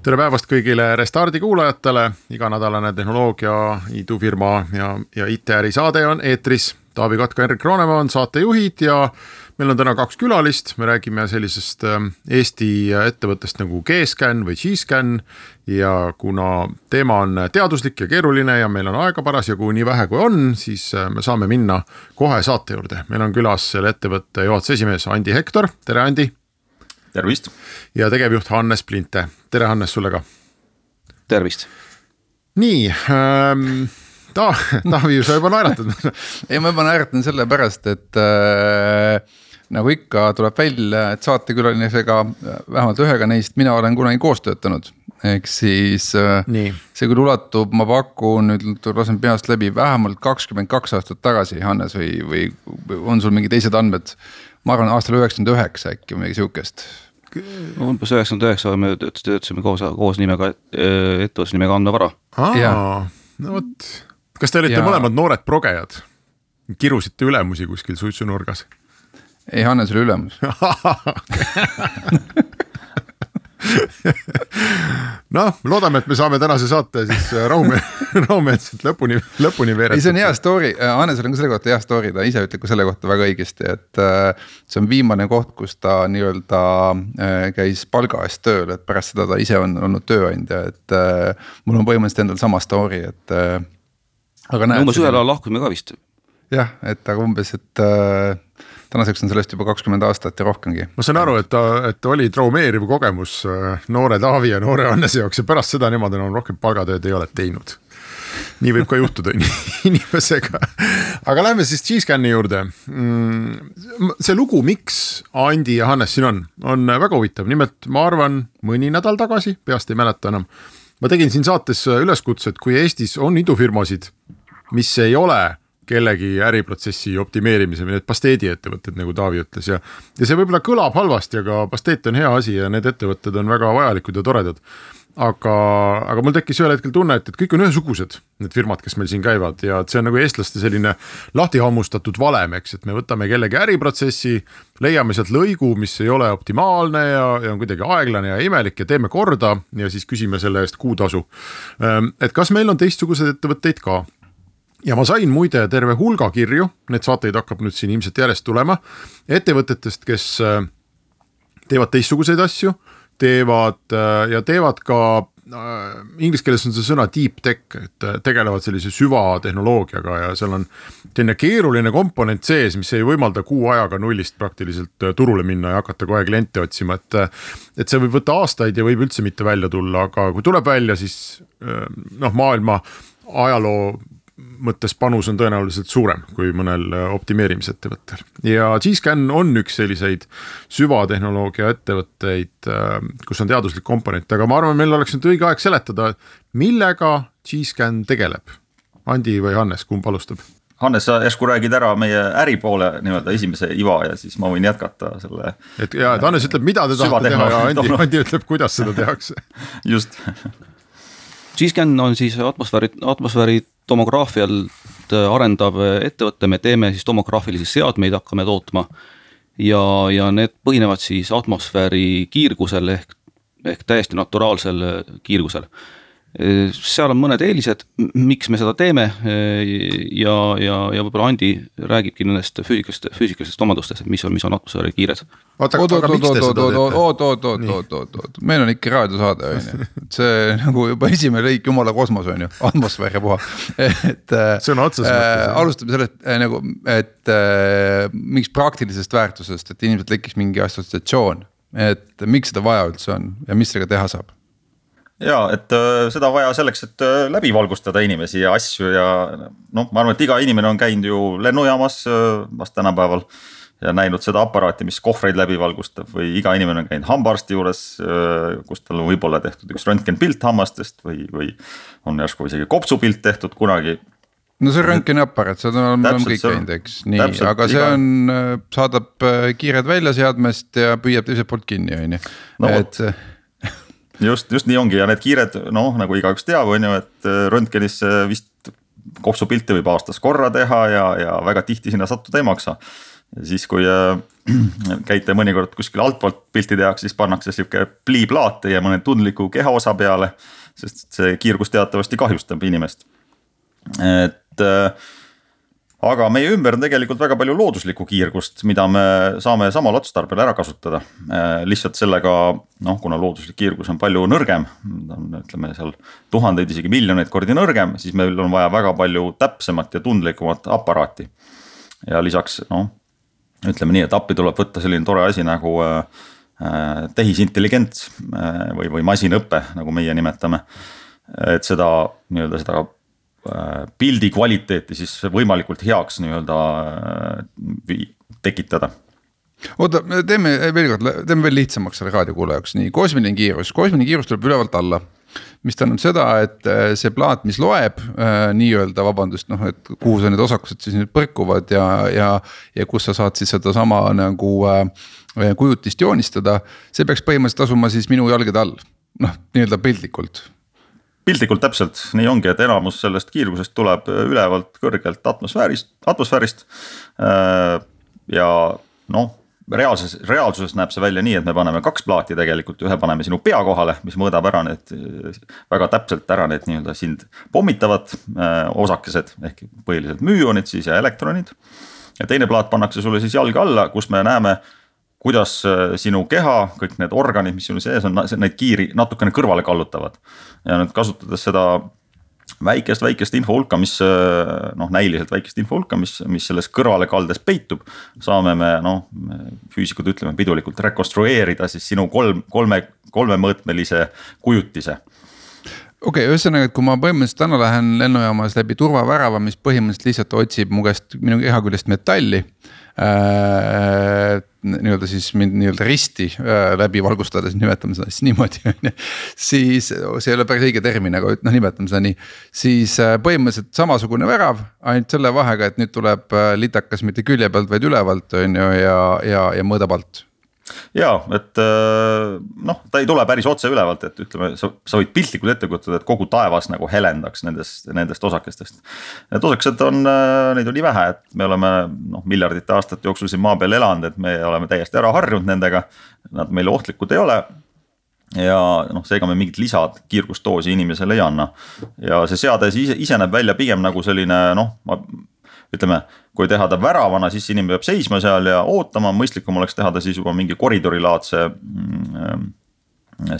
tere päevast kõigile Restardi kuulajatele, iganädalane tehnoloogia idufirma ja, ja IT-äri saade on eetris. Taavi Kotka, Henrik Roonemaa on saatejuhid ja meil on täna kaks külalist, me räägime sellisest ähm, Eesti ettevõttest nagu G-Scan või G-Scan. ja kuna teema on teaduslik ja keeruline ja meil on aega parasjagu nii vähe kui on, siis äh, me saame minna kohe saate juurde, meil on külas selle ettevõtte juhatuse esimees Andi Hektor, tere Andi tervist. ja tegevjuht Hannes Plinte, tere Hannes sulle ka. tervist. nii ähm, Ta-, Taavi, sa juba naeratad ei, ma juba naeratan sellepärast, et äh, nagu ikka tuleb välja, et saatekülalisega, vähemalt ühega neist mina olen kunagi koos töötanud. ehk siis äh, Nii. see küll ulatub, ma pakun nüüd lasen peast läbi vähemalt kakskümmend kaks aastat tagasi, Hannes või, või on sul mingid teised andmed? Ma arvan aastal üheksakümmend üheksa äkki või midagi sihukest umbes üheksakümmend üheksa me töötasime koos, koos nimega, ettevõtluse nimega Andmevara. no vot, kas te olite ja... mõlemad noored progejad? kirusite ülemusi kuskil suitsunurgas? ei, Hannes oli ülemus noh, loodame, et me saame tänase saate siis äh, rahume-, rahumeelselt lõpuni, lõpuni veeretada. ei, see on hea story, äh, Hannesel on ka selle kohta hea story, ta ise ütleb ka selle kohta väga õigesti, et äh, see on viimane koht, kus ta nii-öelda käis palga eest tööl, et pärast seda ta ise on olnud tööandja, et mul on põhimõtteliselt endal sama story, et. aga näed. umbes ühel ajal lahkusime ka vist. jah, et aga umbes, et tänaseks on sellest juba kakskümmend aastat ja rohkemgi. ma saan aru, et ta, et oli traumeeriv kogemus äh, noore Taavi ja noore Hannese jaoks ja pärast seda nemad enam rohkem palgatööd ei ole teinud. nii võib ka juhtuda inimesega. aga lähme siis G-Scani juurde. Mm, see lugu, miks Andi ja Hannes siin on, on väga huvitav, nimelt ma arvan, mõni nädal tagasi, peast ei mäleta enam. ma tegin siin saates üleskutse, et kui Eestis on idufirmasid, mis ei ole kellegi äriprotsessi optimeerimise või need pasteediettevõtted, nagu Taavi ütles ja. ja see võib-olla kõlab halvasti, aga pasteet on hea asi ja need ettevõtted on väga vajalikud ja toredad. aga, aga mul tekkis ühel hetkel tunne, et, et kõik on ühesugused, need firmad, kes meil siin käivad ja et see on nagu eestlaste selline lahti hammustatud valem, eks, et me võtame kellegi äriprotsessi, leiame sealt lõigu, mis ei ole optimaalne ja, ja on kuidagi aeglane ja imelik ja teeme korda ja siis küsime selle eest kuutasu. Ehm, et kas meil on teistsuguseid ettevõtteid ka ja ma sain muide terve hulga kirju, neid saateid hakkab nüüd siin ilmselt järjest tulema, ettevõtetest, kes äh, teevad teistsuguseid asju, teevad äh, ja teevad ka äh, inglise keeles on see sõna deep tech, et tegelevad sellise süvatehnoloogiaga ja seal on selline keeruline komponent sees, mis ei võimalda kuu ajaga nullist praktiliselt turule minna ja hakata kohe kliente otsima, et. et see võib võtta aastaid ja võib üldse mitte välja tulla, aga kui tuleb välja, siis noh, maailma ajaloo mõttes panus on tõenäoliselt suurem kui mõnel äh, optimeerimisettevõttel. ja G-Scan on üks selliseid süvatehnoloogia ettevõtteid, äh, kus on teaduslik komponent, aga ma arvan, meil oleks nüüd õige aeg seletada, millega G-Scan tegeleb. Andi või Hannes, kumb alustab? Hannes, sa järsku räägid ära meie äripoole nii-öelda esimese iva ja siis ma võin jätkata selle. et ja, et Hannes ütleb, mida te tahate teha ja Andi, Andi ütleb, kuidas seda tehakse. just G-Scan on siis atmosfääri, atmosfääri tomograafialt äh, arendav ettevõte, me teeme siis tomograafilisi seadmeid, hakkame tootma. ja, ja need põhinevad siis atmosfääri kiirgusel ehk, ehk täiesti naturaalsel kiirgusel seal on mõned eelised, miks me seda teeme ja, ja, ja võib-olla Andi räägibki nendest füüsikast, füüsikalistest omadustest, et mis on, mis on atmosfääri kiired. oot, oot, oot, oot, oot, oot, oot, oot, oot, oot, meil on ikka raadiosaade on ju, see nagu juba esimene lõik, jumala kosmos on ju, atmosfäär ja puha, et. sõna otseses mõttes äh,. alustame sellest äh, nagu, et äh, mingiks praktilisest väärtusest, et inimesel tekkis mingi assotsiatsioon, et miks seda vaja üldse on ja mis sellega teha saab ja et äh, seda on vaja selleks, et äh, läbi valgustada inimesi ja asju ja noh, ma arvan, et iga inimene on käinud ju lennujaamas äh, vast tänapäeval. ja näinud seda aparaati, mis kohvreid läbi valgustab või iga inimene on käinud hambaarsti juures, kus tal on võib-olla tehtud üks röntgenpilt hammastest või, või on järsku isegi kopsupilt tehtud kunagi. No see röntgeniaparaat, seda me oleme kõik käinud, eks, nii, aga see on, saadab kiired välja seadmest ja püüab teiselt poolt kinni, on ju, et just, just nii ongi ja need kiired noh, nagu igaüks teab, on ju, et röntgenis vist kopsupilti võib aastas korra teha ja, ja väga tihti sinna sattuda ei maksa siis, kui äh, käite mõnikord kuskil altpoolt pilti tehakse, siis pannakse sihuke pliiplaat teie mõne tundliku kehaosa peale. sest see kiirgus teatavasti kahjustab inimest. et äh, aga meie ümber on tegelikult väga palju looduslikku kiirgust, mida me saame samal otstarbel ära kasutada. Äh, lihtsalt sellega noh, kuna looduslik kiirgus on palju nõrgem, on ütleme seal tuhandeid, isegi miljoneid kordi nõrgem, siis meil on vaja väga palju täpsemat ja tundlikumat aparaati. ja lisaks noh ütleme nii, et appi tuleb võtta selline tore asi nagu äh, äh, tehisintelligents või, või masinõpe, nagu meie nimetame. et seda nii-öelda seda pildi kvaliteeti siis võimalikult heaks nii-öelda äh, tekitada. Oota, teeme veel kord, teeme veel lihtsamaks selle raadiokuulaja jaoks, nii kosmiline kiirus, kosmiline kiirus tuleb ülevalt alla mis tähendab seda, et äh, see plaat, mis loeb äh, nii-öelda, vabandust, noh, et kuhu sa need osakesed siis nüüd põrkuvad ja, ja. ja kus sa saad siis sedasama nagu äh, kujutist joonistada, see peaks põhimõtteliselt asuma siis minu jalgade all, noh, nii-öelda piltlikult piltlikult täpselt nii ongi, et enamus sellest kiirgusest tuleb ülevalt kõrgelt atmosfäärist, atmosfäärist. Äh, ja noh, reaalses, reaalsuses näeb see välja nii, et me paneme kaks plaati tegelikult, ühe paneme sinu pea kohale, mis mõõdab ära need väga täpselt ära need nii-öelda sind pommitavad äh, osakesed ehk põhiliselt müünid siis ja elektronid. ja teine plaat pannakse sulle siis jalge alla, kus me näeme, kuidas äh, sinu keha, kõik need organid, mis sinu sees on, neid kiiri natukene kõrvale kallutavad. ja nüüd kasutades seda väikest, väikest info hulka, mis noh, näiliselt väikest info hulka, mis, mis selles kõrvalekaldes peitub. saame me noh, füüsikud ütleme pidulikult rekonstrueerida siis sinu kolm, kolme, kolmemõõtmelise kujutise okei okay,, ühesõnaga, et kui ma põhimõtteliselt täna lähen lennujaamas läbi turvavärava, mis põhimõtteliselt lihtsalt otsib mu käest minu keha küljest metalli äh,. Nii-öelda siis mind nii-öelda risti äh, läbi valgustades, nimetame seda siis niimoodi on ju. siis see ei ole päris õige termin, aga noh, nimetame seda nii. siis äh, põhimõtteliselt samasugune värav, ainult selle vahega, et nüüd tuleb äh, litakas mitte külje pealt, vaid ülevalt on ju ja, ja, ja mõõdab alt ja et äh, noh, ta ei tule päris otse ülevalt, et ütleme, sa, sa võid piltlikult ette kujutada, et kogu taevas nagu helendaks nendest, nendest osakestest. Need osakesed on, äh, neid on nii vähe, et me oleme noh, miljardite aastate jooksul siin maa peal elanud, et me oleme täiesti ära harjunud nendega. Nad meile ohtlikud ei ole ja noh, seega me mingit lisakiirgusdoosi inimesele ei anna. ja see seade ise, ise näeb välja pigem nagu selline noh, ütleme, kui teha ta väravana, siis inimene peab seisma seal ja ootama, mõistlikum oleks teha ta siis juba mingi koridorilaadse mm,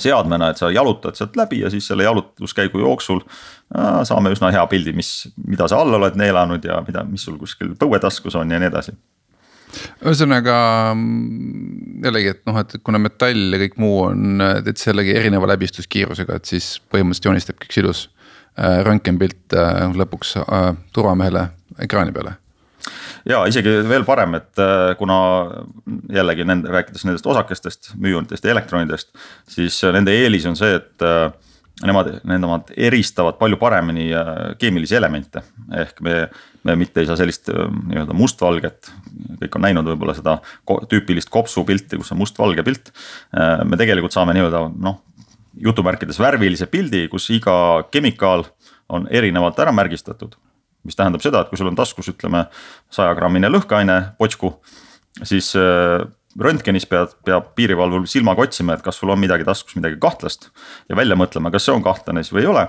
seadmena, et sa jalutad sealt läbi ja siis selle jalutuskäigu jooksul äh, saame üsna hea pildi, mis, mida sa all oled neelanud ja mida, mis sul kuskil põuetaskus on ja nii edasi. Ühesõnaga mm, jällegi, et noh, et kuna metall ja kõik muu on, et sellegi erineva läbistuskiirusega, et siis põhimõtteliselt joonistabki üks ilus äh, röntgenpilt äh, lõpuks turvamehele ekraani peale ja isegi veel parem, et äh, kuna jällegi nende, rääkides nendest osakestest, müünitest ja elektronidest, siis nende eelis on see, et äh, nemad, nemad eristavad palju paremini äh, keemilisi elemente. ehk me, me mitte ei saa sellist nii-öelda mustvalget, kõik on näinud võib-olla seda tüüpilist kopsupilti, kus on mustvalge pilt. me tegelikult saame nii-öelda noh, jutumärkides värvilise pildi, kus iga kemikaal on erinevalt ära märgistatud mis tähendab seda, et kui sul on taskus, ütleme sajagrammine lõhkeaine potsku, siis äh, röntgenis pead, peab piirivalvur silmaga otsima, et kas sul on midagi taskus, midagi kahtlast ja välja mõtlema, kas see on kahtlane siis või ei ole.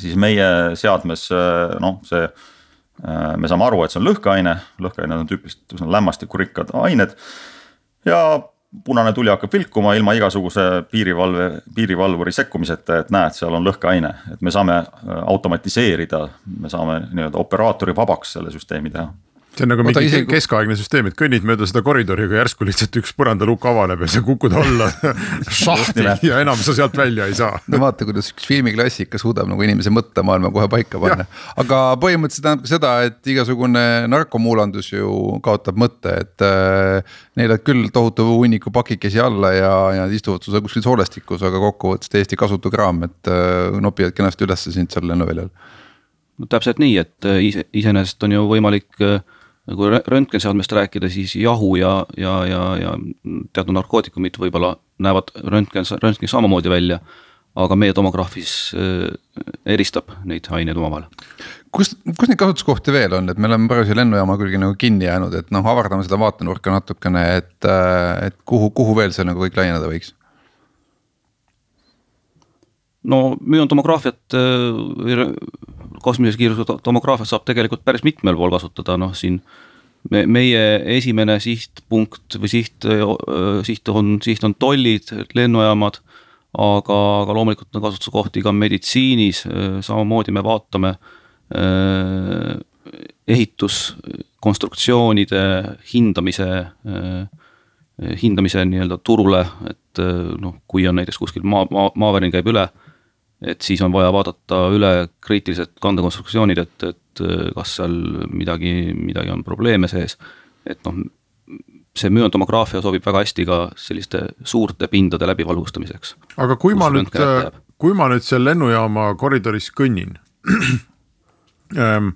siis meie seadmes äh, noh, see, äh, me saame aru, et see on lõhkeaine, lõhkeained on tüüpiliselt üsna lämmastikurikkad ained ja punane tuli hakkab vilkuma ilma igasuguse piirivalve, piirivalvuri sekkumiseta, et näed, seal on lõhkeaine, et me saame äh, automatiseerida, me saame nii-öelda operaatori vabaks selle süsteemi teha see on nagu mingi isegi... keskaegne süsteem, et kõnnid mööda seda koridori, aga järsku lihtsalt üks põrandalukk avaneb ja sa kukud alla. Šahti! ja enam sa sealt välja ei saa. no vaata, kuidas üks filmiklassika suudab nagu inimese mõttemaailma kohe paika panna. aga põhimõtteliselt tähendab ka seda, et igasugune narkomuulandus ju kaotab mõtte, et äh, neelad küll tohutu hunniku pakikesi alla ja, ja istuvad sul kuskil soolestikus, aga kokkuvõttes täiesti kasutu kraam, et äh, nopivad kenasti ülesse sind seal lennuväljal. No täpselt nii, et äh, ise, iseenesest on ju võimalik äh, kui röntgenseadmest rääkida, siis jahu ja, ja, ja, ja teatud narkootikumid võib-olla näevad röntgen, röntgen samamoodi välja. aga meie tomograafis äh, eristab neid aineid omavahel. kus, kus neid kasutuskohti veel on, et me oleme praegu siia lennujaama külge nagu kinni jäänud, et noh, avardame seda vaatenurka natukene, et, äh, et kuhu, kuhu veel see nagu kõik laieneda võiks? no müontomograafiat äh, kosmilise kiirusega tomograafiat saab tegelikult päris mitmel pool kasutada, noh siin me, meie esimene sihtpunkt või siht, siht on, siht on tollid, lennujaamad, aga, aga loomulikult on kasutuskohti ka meditsiinis, samamoodi me vaatame ehituskonstruktsioonide hindamise, hindamise nii-öelda turule, et noh, kui on näiteks kuskil maa, maa, maavärin käib üle et siis on vaja vaadata üle kriitilised kandekonstruktsioonid, et, et äh, kas seal midagi, midagi on probleeme sees. et noh, see müontomograafia sobib väga hästi ka selliste suurte pindade läbivalgustamiseks. aga kui ma nüüd, kui ma nüüd seal lennujaama koridoris kõnnin ähm,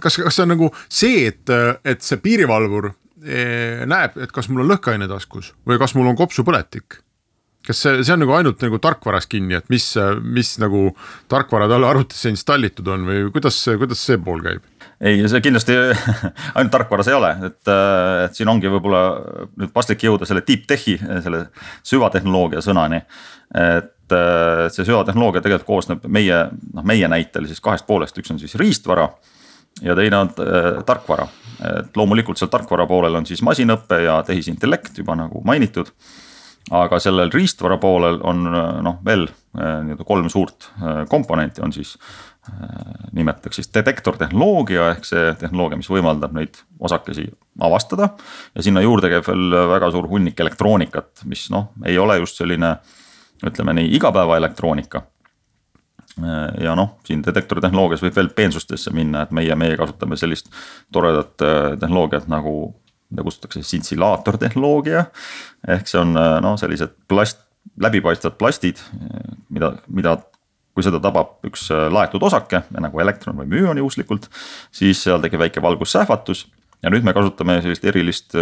kas, kas see on nagu see, et, et see piirivalvur eh, näeb, et kas mul on lõhkeaine taskus või kas mul on kopsupõletik kas see, see on nagu ainult nagu tarkvaras kinni, et mis, mis nagu tarkvara talle arvutisse installitud on või kuidas, kuidas see pool käib? ei, see kindlasti ainult tarkvaras ei ole, et, et siin ongi võib-olla nüüd paslik jõuda selle deep tech'i, selle süvatehnoloogia sõnani. et see süvatehnoloogia tegelikult koosneb meie, noh meie näitel siis kahest poolest, üks on siis riistvara ja teine on äh, tarkvara. et loomulikult seal tarkvara poolel on siis masinõpe ja tehisintellekt juba nagu mainitud aga sellel riistvara poolel on noh, veel äh, nii-öelda kolm suurt äh, komponenti on siis äh, nimetaks siis detektortehnoloogia ehk see tehnoloogia, mis võimaldab neid osakesi avastada. ja sinna juurde käib veel väga suur hunnik elektroonikat, mis noh, ei ole just selline ütleme nii igapäevaelektroonika. ja noh, siin detektortehnoloogias võib veel peensustesse minna, et meie, meie kasutame sellist toredat tehnoloogiat nagu mida kutsutakse sintsilaatortehnoloogia. ehk see on noh, sellised plast, läbipaistvad plastid, mida, mida kui seda tabab üks laetud osake nagu elektron või müün juhuslikult, siis seal tekib väike valgussähvatus ja nüüd me kasutame sellist erilist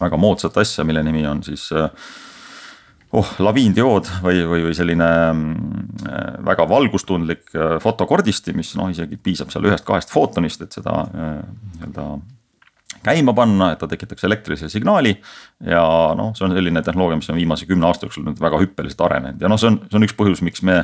väga moodsat asja, mille nimi on siis oh, laviindiood või, või, või selline väga valgustundlik fotokordisti, mis noh, isegi piisab seal ühest-kahest footonist, et seda nii-öelda käima panna, et ta tekitaks elektrilise signaali. ja noh, see on selline tehnoloogia, mis on viimase kümne aasta jooksul nüüd väga hüppeliselt arenenud ja noh, see on, see on üks põhjus, miks me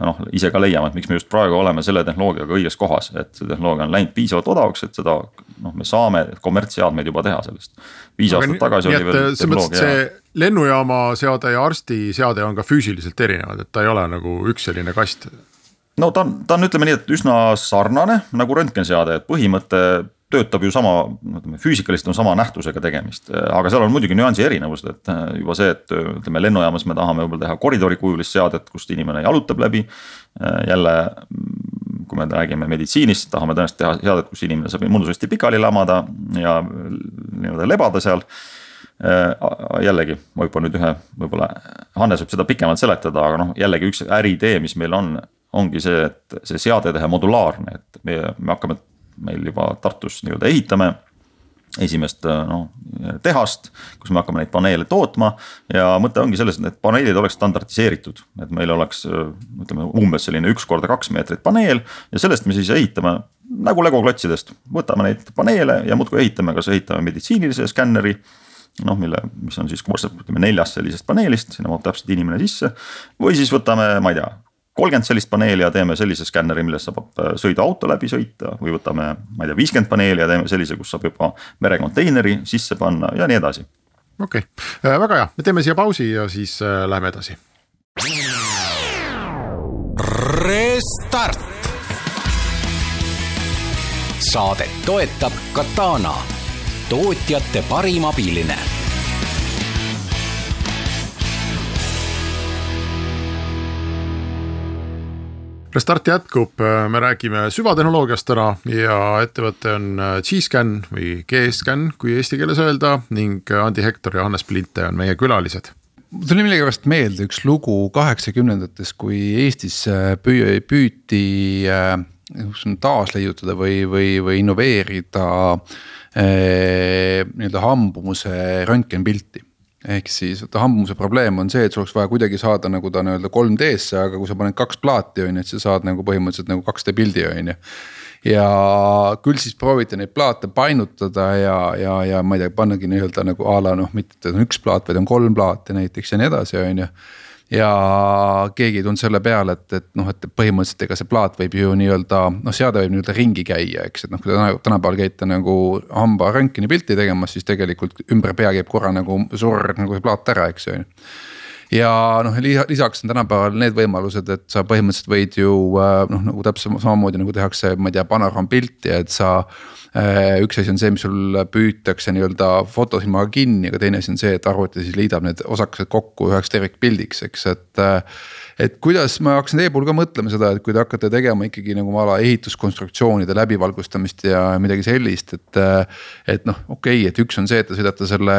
noh, ise ka leiame, et miks me just praegu oleme selle tehnoloogiaga õiges kohas, et see tehnoloogia on läinud piisavalt odavaks, et seda noh, me saame kommertsseadmeid juba teha sellest. viis aastat tagasi oli veel tehnoloogia. see lennujaama seade ja arsti seade on ka füüsiliselt erinevad, et ta ei ole nagu üks selline kast no ta on, ta on, ütleme nii, et üsna sarnane nagu röntgenseade, et põhimõte töötab ju sama, ütleme füüsikaliselt on sama nähtusega tegemist, aga seal on muidugi nüansi erinevused, et äh, juba see, et ütleme lennujaamas me tahame võib-olla teha koridorikujulist seadet, kust inimene jalutab läbi. Äh, jälle, mm, kui me räägime meditsiinist, tahame tõenäoliselt teha seadet, kus inimene saab immuunsüsti pikali lamada ja nii-öelda lebada seal jällegi, ma hüppan nüüd ühe, võib-olla Hannes võib seda pikemalt seletada, aga noh, jällegi üks äriidee, mis meil on, ongi see, et see seade teha modulaarne, et meie, me hakkame meil juba Tartus nii-öelda ehitame esimest noh tehast, kus me hakkame neid paneele tootma. Ja mõte ongi selles, et need paneelid oleks standardiseeritud, et meil oleks ütleme umbes selline üks korda kaks meetrit paneel ja sellest me siis ehitame nagu legoklotsidest, võtame neid paneele ja muudkui ehitame, kas ehitame meditsiinilise skänneri noh, mille, mis on siis koosneb ütleme neljast sellisest paneelist, sinna mahub täpselt inimene sisse. või siis võtame, ma ei tea, kolmkümmend sellist paneeli ja teeme sellise skänneri, millest saab äh, sõiduauto läbi sõita või võtame, ma ei tea, viiskümmend paneeli ja teeme sellise, kus saab juba merekonteineri sisse panna ja nii edasi. okei okay., äh, väga hea, me teeme siia pausi ja siis äh, läheme edasi. Restart saadet toetab Katana, tootjate parim abiline Restart jätkub, me räägime süvatehnoloogiast täna ja ettevõte on G-Scan või G-Scan, kui eesti keeles öelda ning Andi Hektor ja Hannes Plinte on meie külalised. Mul tuli millegipärast meelde üks lugu kaheksakümnendates, kui Eestis püü-, püüti äh, taasleiutada või, või, või innoveerida äh, nii-öelda hambumuse röntgenpilti ehk siis vaata hambumuse probleem on see, et sul oleks vaja kuidagi saada nagu ta nii-öelda 3D-sse, aga kui sa paned kaks plaati on ju, et sa saad nagu põhimõtteliselt nagu 2D pildi on ju. ja küll siis prooviti neid plaate painutada ja, ja, ja ma ei tea, pannagi nii-öelda nagu a la noh, mitte et on üks plaat, vaid on kolm plaati näiteks ja nii edasi, on ju ja keegi ei tulnud selle peale, et, et noh, et põhimõtteliselt ega see plaat võib ju nii-öelda noh, seade võib nii-öelda ringi käia, eks, et noh, kui te tänapäeval käite nagu hamba röntgeni pilti tegemas, siis tegelikult ümber pea käib korra nagu surr nagu see plaat ära, eks ju. Ja noh, lisaks on tänapäeval need võimalused, et sa põhimõtteliselt võid ju äh, noh, nagu täpselt samamoodi nagu tehakse, ma ei tea, panorampilti, et sa üks asi on see, mis sul püütakse nii-öelda fotosilmaga kinni, aga teine asi on see, et arvuti siis liidab need osakesed kokku üheks tervikpildiks, eks, et äh, et kuidas ma hakkasin teie puhul ka mõtlema seda, et kui te hakkate tegema ikkagi nagu ala ehituskonstruktsioonide läbivalgustamist ja midagi sellist, et. et noh, okei okay,, et üks on see, et te sõidate selle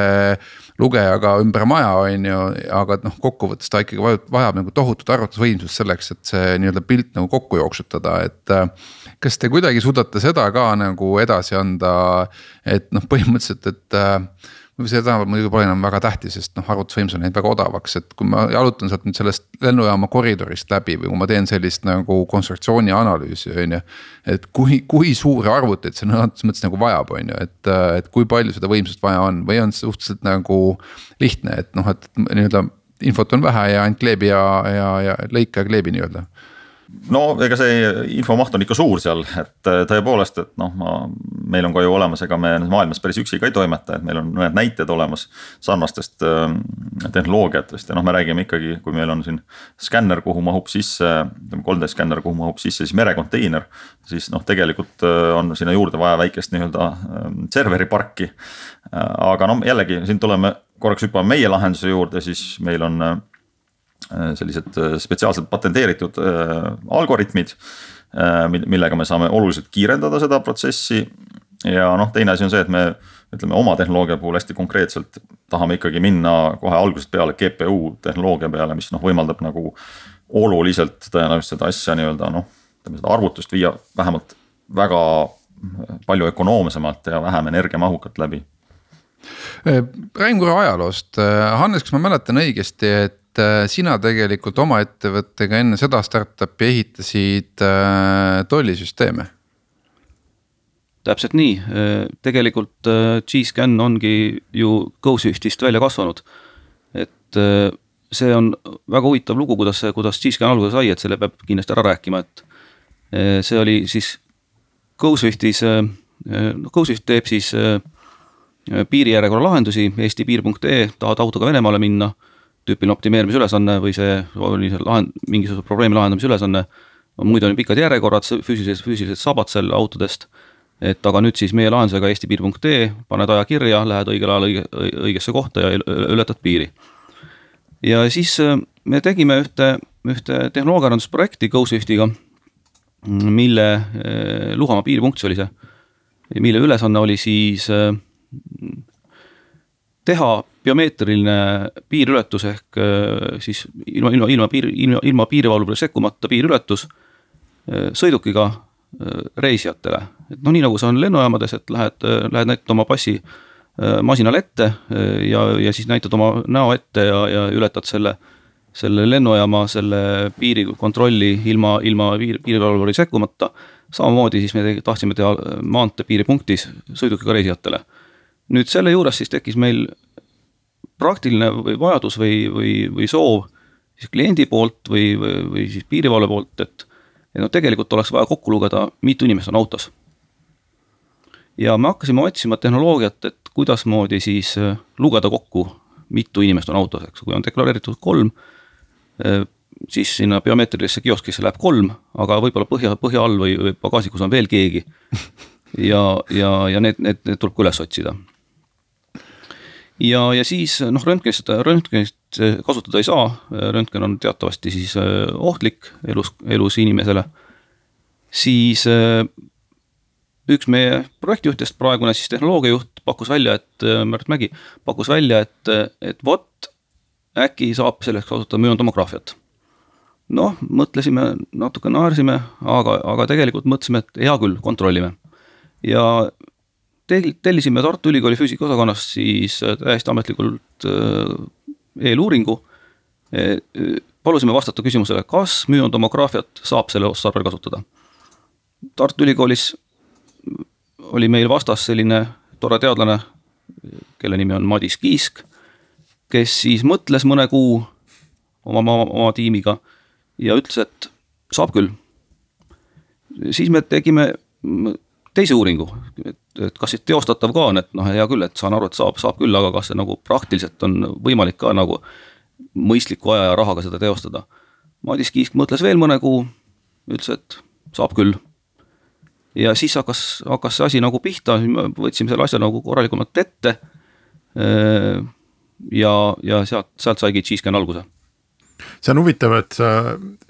lugejaga ümber maja, on ju, aga noh, kokkuvõttes ta ikkagi vajab, vajab nagu tohutut arvutusvõimsust selleks, et see nii-öelda pilt nagu kokku jooksutada, et. kas te kuidagi suudate seda ka nagu edasi anda, et noh, põhimõtteliselt, et see tänapäeval muidugi pole enam väga tähtis, sest noh, arvutusvõimsus on läinud väga odavaks, et kui ma jalutan sealt nüüd sellest lennujaama koridorist läbi või kui ma teen sellist nagu konstruktsiooni analüüsi, on ju. et kui, kui suuri arvuteid see sõna otseses mõttes nagu vajab, on ju, et, et kui palju seda võimsust vaja on või on see suhteliselt nagu lihtne, et noh, et nii-öelda infot on vähe ja ainult kleebi ja, ja, ja lõika ja kleebi nii-öelda no ega see infomaht on ikka suur seal, et äh, tõepoolest, et noh, ma, meil on ka ju olemas, ega me maailmas päris üksi ka ei toimeta, et meil on mõned näited olemas sarnastest äh, tehnoloogiatest ja noh, me räägime ikkagi, kui meil on siin skänner, kuhu mahub sisse, ütleme 3D skänner, kuhu mahub sisse siis merekonteiner. siis noh, tegelikult äh, on sinna juurde vaja väikest nii-öelda äh, serveri parki. aga noh, jällegi siin tuleme korraks hüppame meie lahenduse juurde, siis meil on Äh, sellised äh, spetsiaalselt patenteeritud äh, algoritmid, millega me saame oluliselt kiirendada seda protsessi. ja noh, teine asi on see, et me ütleme oma tehnoloogia puhul hästi konkreetselt tahame ikkagi minna kohe algusest peale GPU tehnoloogia peale, mis noh, võimaldab nagu oluliselt tõenäoliselt seda asja nii-öelda noh, ütleme seda arvutust viia vähemalt väga palju ökonoomsemalt ja vähem energiamahukalt läbi räägin korra ajaloost, Hannes, kas ma mäletan õigesti, et äh, sina tegelikult oma ettevõttega enne seda startup'i ehitasid äh, tollisüsteeme. täpselt nii, äh, tegelikult G-Scan ongi ju GoSwiftist välja kasvanud. et see on väga huvitav lugu, kuidas see, kuidas G-Scan alguse sai, et selle peab kindlasti ära rääkima, et see oli siis GoSwiftis, noh GoSwift teeb siis piirijärjekorra lahendusi, eesti.piir.ee, tahad autoga Venemaale minna tüüpiline optimeerimise ülesanne või see oli see lahend-, mingisuguse probleemi lahendamise ülesanne. muidu on pikad järjekorrad, füüsilised, füüsilised sabad seal autodest. et aga nüüd siis meie lahendusega eesti.ee, paned aja kirja, lähed õigel ajal õige, õigesse kohta ja ületad piiri. ja siis äh, me tegime ühte, ühte tehnoloogiaarendusprojekti GoSwiftiga, mille äh, Luhamaa piiripunktis oli see. mille ülesanne oli siis äh, teha biomeetriline piiriületus ehk äh, siis ilma, ilma, ilma piir, ilma, ilma piirivalvule sekkumata piiriületus äh, sõidukiga äh, reisijatele. et noh, nii nagu see on lennujaamades, et lähed, lähed näitad oma passi masinale ette ja, ja siis näitad oma näo ette ja, ja ületad selle, selle lennujaama, selle piirikontrolli ilma, ilma piir, piirivalvuri sekkumata. samamoodi siis me tahtsime teha maantee piiripunktis sõidukiga reisijatele nüüd selle juures siis tekkis meil praktiline vajadus või, või, või soov siis kliendi poolt või, või, või siis piirivalve poolt, et et noh, tegelikult oleks vaja kokku lugeda, mitu inimest on autos. ja me hakkasime otsima tehnoloogiat, et kuidasmoodi siis äh, lugeda kokku, mitu inimest on autos, eks, kui on deklareeritud kolm, äh, siis sinna biomeetrilisse kioskisse läheb kolm, aga võib-olla põhja, põhja all või, või pagasikus on veel keegi ja, ja, ja need, need, need tuleb ka üles otsida. Ja, ja siis noh, röntgenist, röntgenist kasutada ei saa, röntgen on teatavasti siis ohtlik elus, elus inimesele. siis üks meie projektijuhtidest, praegune siis tehnoloogiajuht, pakkus välja, et Märt Mägi pakkus välja, et, et vot äkki saab selleks kasutada müontomograafiat. noh, mõtlesime, natuke naersime, aga, aga tegelikult mõtlesime, et hea küll, kontrollime. ja tellisime Tartu Ülikooli füüsikaosakonnast siis täiesti ametlikult eeluuringu. palusime vastata küsimusele, kas müontomograafiat saab selle otstarbel kasutada. Tartu Ülikoolis oli meil vastas selline tore teadlane, kelle nimi on Madis Kiisk, kes siis mõtles mõne kuu oma, oma, oma tiimiga ja ütles, et saab küll. siis me tegime teise uuringu, et, kas siis teostatav ka on, et noh, hea küll, et saan aru, et saab, saab küll, aga kas see nagu praktiliselt on võimalik ka nagu mõistliku aja ja rahaga seda teostada. Madis Kiisk mõtles veel mõne kuu, ütles, et saab küll ja siis hakkas, hakkas see asi nagu pihta, võtsime selle asja nagu korralikumalt ette. ja, ja sealt, sealt saigi G-Scan alguse see on huvitav, et sa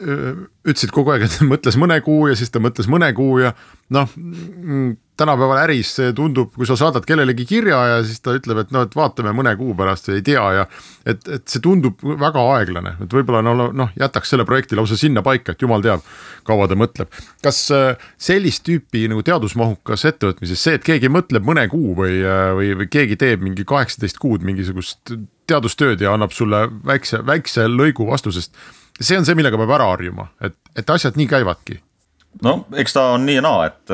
ütlesid kogu aeg, et mõtles mõne kuu ja siis ta mõtles mõne kuu ja noh, mm, tänapäeval äris tundub, kui sa saadad kellelegi kirja ja siis ta ütleb, et noh, et vaatame mõne kuu pärast ja ei tea ja et, et see tundub väga aeglane, et võib-olla no noh, jätaks selle projekti lausa sinna paika, et jumal teab, kaua ta mõtleb. kas äh, sellist tüüpi nagu teadusmahukas ettevõtmises see, et keegi mõtleb mõne kuu või, äh, või, või keegi teeb mingi kaheksateist kuud mingisugust teadustööd ja annab sulle väikse, väikse lõigu vastusest. see on see, millega peab ära harjuma, et, et asjad nii käivadki no eks ta on nii ja naa, et,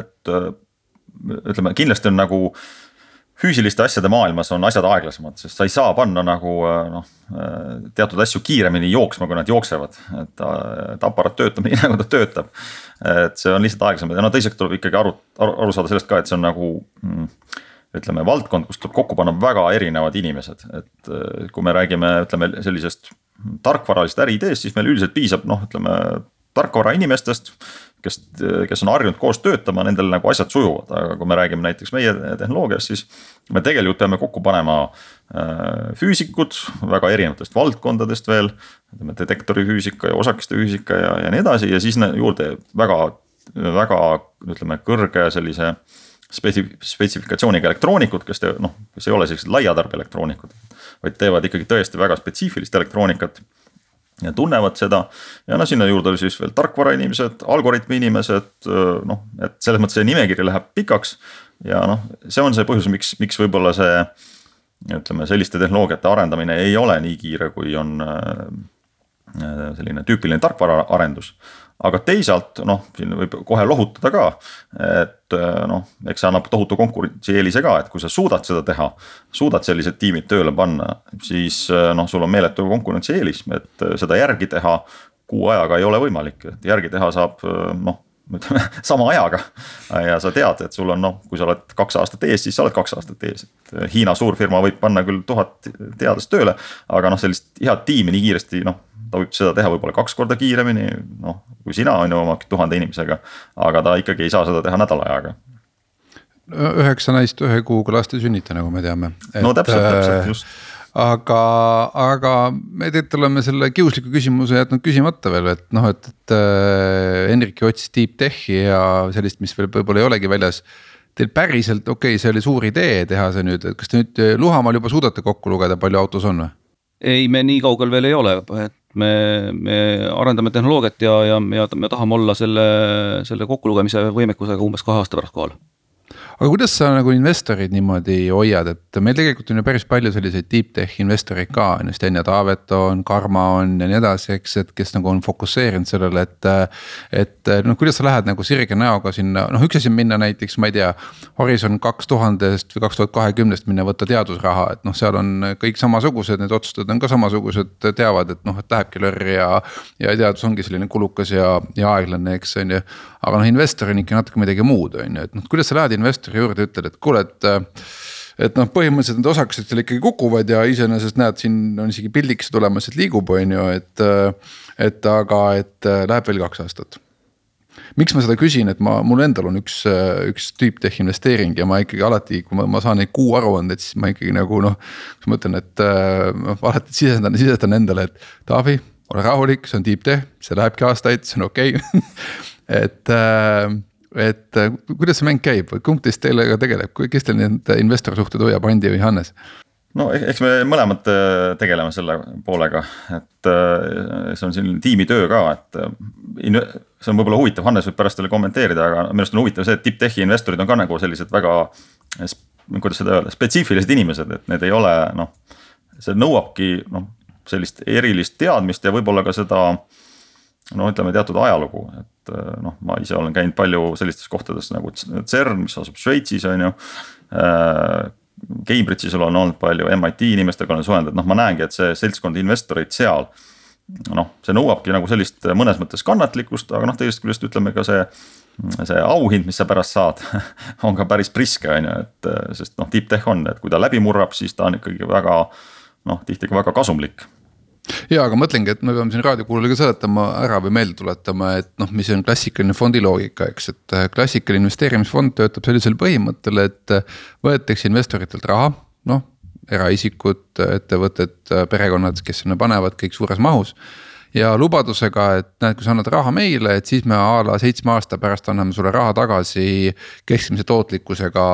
et ütleme, kindlasti on nagu füüsiliste asjade maailmas on asjad aeglasemad, sest sa ei saa panna nagu noh, teatud asju kiiremini jooksma, kui nad jooksevad, et, et aparaat töötab nii nagu ta töötab. et see on lihtsalt aeglasem ja no teiseks tuleb ikkagi aru, aru, aru saada sellest ka, et see on nagu mm, ütleme, valdkond, kus tuleb kokku panna väga erinevad inimesed, et kui me räägime, ütleme sellisest tarkvaralisest äriideest, siis meil üldiselt piisab noh, ütleme tarkvarainimestest, kes, kes on harjunud koos töötama, nendel nagu asjad sujuvad, aga kui me räägime näiteks meie tehnoloogiast, siis. me tegelikult peame kokku panema äh, füüsikud väga erinevatest valdkondadest veel, ütleme detektori füüsika ja osakeste füüsika ja, ja nii edasi. Ja siis juurde väga, väga ütleme kõrge sellise spetsi-, spetsifikatsiooniga elektroonikud, kes te noh, kes ei ole sellised laiatarbeelektroonikud, vaid teevad ikkagi tõesti väga spetsiifilist elektroonikat ja tunnevad seda. ja no sinna juurde siis veel tarkvarainimesed, algoritmi inimesed, noh, et selles mõttes see nimekiri läheb pikaks. ja noh, see on see põhjus, miks, miks võib-olla see ütleme, selliste tehnoloogiate arendamine ei ole nii kiire, kui on selline tüüpiline tarkvaraarendus aga teisalt noh, siin võib kohe lohutada ka, et äh, noh, eks see annab tohutu konkurentsieelise ka, et kui sa suudad seda teha. suudad sellised tiimid tööle panna, siis äh, noh, sul on meeletu konkurentsieelis, et äh, seda järgi teha kuu ajaga ei ole võimalik, et järgi teha saab noh ütleme sama ajaga. ja sa tead, et sul on noh, kui sa oled kaks aastat ees, siis sa oled kaks aastat ees, et Hiina suurfirma võib panna küll tuhat teadlast tööle. aga noh, sellist head tiimi nii kiiresti noh ta võib seda teha võib-olla kaks korda kiiremini, noh kui sina on ju oma tuhande inimesega. aga ta ikkagi ei saa seda teha nädala ajaga. üheksa naist ühe kuuga last ei sünnita, nagu me teame. no täpselt, täpselt just aga, aga me tegelikult oleme selle kiusliku küsimuse jätnud küsimata veel, et noh, et, et äh, Henrik ju otsis deep tech'i ja sellist, mis veel võib-olla ei olegi väljas. Teil päriselt, okei okay,, see oli suur idee teha see nüüd, et kas te nüüd Luhamaal juba suudate kokku lugeda, palju autos on või? ei, me nii kaugel veel ei ole, et me, me arendame tehnoloogiat ja, ja, ja me tahame olla selle, selle kokkulugemise võimekusega umbes kahe aasta pärast kohal aga kuidas sa nagu investorid niimoodi hoiad, et meil tegelikult on ju päris palju selliseid deep tech investoreid ka, on ju, Sten ja Taavet on, Karma on ja nii edasi, eks, et kes nagu on fokusseerinud sellele, et. et noh, kuidas sa lähed nagu sirge näoga sinna, noh, üks asi on minna näiteks, ma ei tea. Horizon kaks tuhandest või kaks tuhat kahekümnest minna võtta teadusraha, et noh, seal on kõik samasugused, need otsustajad on ka samasugused, teavad, et noh, et lähebki lörri ja. ja teadus ongi selline kulukas ja, ja aeglane, eks on ju. Aga noh, investor on ikka natuke midagi muud, on ju, et noh, kuidas sa lähed investori juurde, ütled, et kuule, et et noh, põhimõtteliselt need osakesed seal ikkagi kukuvad ja iseenesest näed, siin on isegi pildikese tulemas, et liigub, on ju, et. et aga, et läheb veel kaks aastat. miks ma seda küsin, et ma, mul endal on üks, üks deep tech investeering ja ma ikkagi alati, kui ma, ma saan neid kuuaruandeid, siis ma ikkagi nagu noh. siis ma ütlen, et ma äh, alati sisendan, sisendan endale, et Taavi, ole rahulik, see on deep tech, see lähebki aastaid, see on okei okay. et äh, et kuidas see mäng käib, kumb teist teiega tegeleb, kes teil need investorsuhted hoiab, Andi või Hannes? no eh, eks me mõlemad äh, tegeleme selle poolega, et äh, see on selline tiimitöö ka, et äh, see on võib-olla huvitav, Hannes võib pärast teile kommenteerida, aga minu arust on huvitav see, et tipptechi investorid on ka nagu sellised väga. kuidas seda öelda, spetsiifilised inimesed, et need ei ole noh, see nõuabki noh, sellist erilist teadmist ja võib-olla ka seda. No ütleme teatud ajalugu, et noh, ma ise olen käinud palju sellistes kohtades nagu CERN, mis asub Šveitsis, on ju Cambridge'is olen olnud palju, MIT inimestega olen suhelnud, et noh, ma näengi, et see seltskond investoreid seal. noh, see nõuabki nagu sellist mõnes mõttes kannatlikkust, aga noh, teisest küljest ütleme ka see. see auhind, mis sa pärast saad on ka päris priske, on ju, et sest noh, tippteh on, et kui ta läbi murrab, siis ta on ikkagi väga noh, tihti ka väga kasumlik ja aga mõtlengi, et me peame siin raadiokuulajale ka seletama ära või meelde tuletama, et noh, mis on klassikaline fondi loogika, eks, et äh, klassikaline investeerimisfond töötab sellisel põhimõttel, et äh, võetakse investoritelt raha, noh. eraisikud, ettevõtted, perekonnad, kes sinna panevad kõik suures mahus ja lubadusega, et näed, kui sa annad raha meile, et siis me a la seitsme aasta pärast anname sulle raha tagasi keskmise tootlikkusega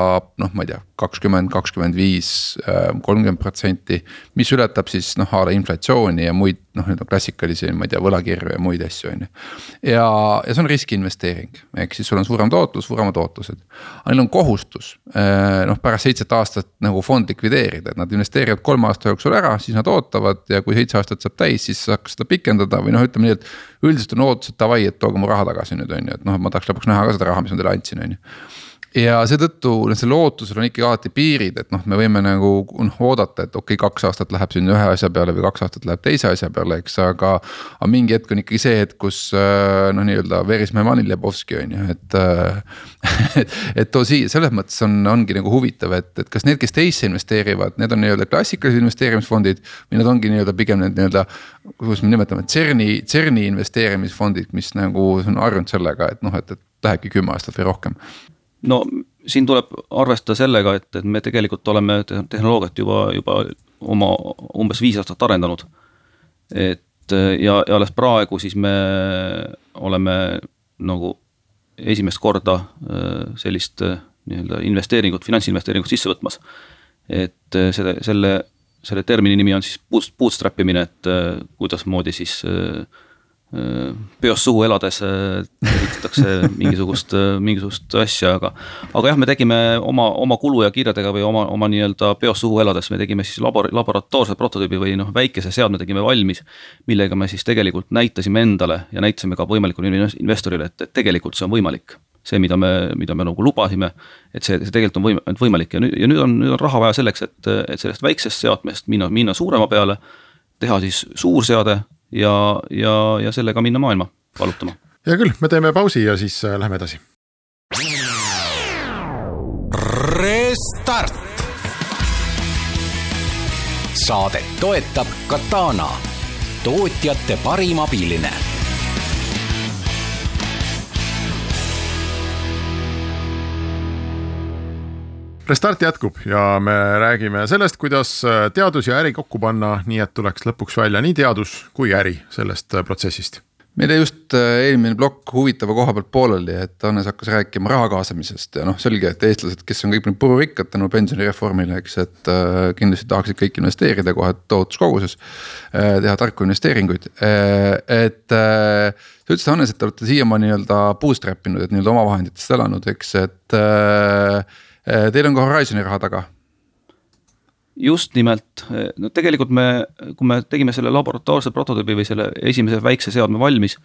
noh, ma ei tea, kakskümmend, kakskümmend viis, kolmkümmend protsenti. mis ületab siis noh, a la inflatsiooni ja muid noh, nii-öelda klassikalisi, ma ei tea, võlakirju ja muid asju, on ju. ja, ja see on riskiinvesteering, ehk siis sul on suurem tootlus, suuremad ootused. aga neil on kohustus noh, pärast seitset aastat nagu fond likvideerida, et nad investeerivad kolme aasta jooksul ära, siis nad ootavad ja kui seitse aastat saab täis, siis saaks seda pikendada või noh, ütleme nii, et. üldiselt on ootus, et davai, et tooge mu raha tagasi nüüd on ju, et noh, et ma tahaks lõpuks näha ka seda raha, mis ma teile andsin, on ju ja seetõttu noh, sellel ootusel on ikkagi alati piirid, et noh, me võime nagu noh oodata, et okei okay,, kaks aastat läheb siin ühe asja peale või kaks aastat läheb teise asja peale, eks, aga. aga mingi hetk on ikkagi see hetk, kus äh, noh, nii-öelda my money Lebovski on ju, et äh, et, et too siia selles mõttes on, ongi nagu huvitav, et, et kas need, kes teisse investeerivad, need on nii-öelda klassikalised investeerimisfondid. või need ongi nii-öelda pigem need nii-öelda, kuidas me nimetame, CERN-i, CERN-i investeerimisfondid, mis nagu on harjunud sellega, et noh, et, et lähebki kümme aastat või rohkem no siin tuleb arvestada sellega, et, et me tegelikult oleme tehnoloogiat juba, juba oma umbes viis aastat arendanud. et ja, ja alles praegu siis me oleme nagu esimest korda äh, sellist äh, nii-öelda investeeringut, finantsinvesteeringut sisse võtmas. et äh, selle, selle, selle termini nimi on siis bootstrap imine, et kuidasmoodi siis äh, peost suhu elades ehitatakse mingisugust, mingisugust asja, aga. aga jah, me tegime oma, oma kulu ja kirjadega või oma, oma nii-öelda peost suhu elades, me tegime siis labor-, laboratoorse prototüübi või noh, väikese seadme tegime valmis. millega me siis tegelikult näitasime endale ja näitasime ka võimalikule investorile, et, et tegelikult see on võimalik. see, mida me, mida me nagu lubasime, et see, see tegelikult on võim-, võimalik ja nüüd, ja nüüd on, nüüd on raha vaja selleks, et, et sellest väiksest seadmest minna, minna suurema peale. teha siis suur seade ja, ja, ja sellega minna maailma valutama. hea küll, me teeme pausi ja siis äh, läheme edasi. Restart. saadet toetab Katana, tootjate parim abiline Restart jätkub ja me räägime sellest, kuidas äh, teadus ja äri kokku panna, nii et tuleks lõpuks välja nii teadus kui äri sellest äh, protsessist. meil jäi just äh, eelmine plokk huvitava koha pealt pooleli, et Hannes hakkas rääkima raha kaasamisest ja noh, selge, et eestlased, kes on kõik nüüd pururikkad tänu pensionireformile, eks, et kindlasti tahaksid kõik investeerida kohe tohutus koguses teha tarku investeeringuid et sa ütlesid, Hannes, et te olete siiamaani nii-öelda bootstrap inud, et nii-öelda omavahenditest elanud, eks, et teil on ka Horizon'i raha taga just nimelt, no tegelikult me, kui me tegime selle laboratoorse prototüübi või selle esimese väikse seadme valmis.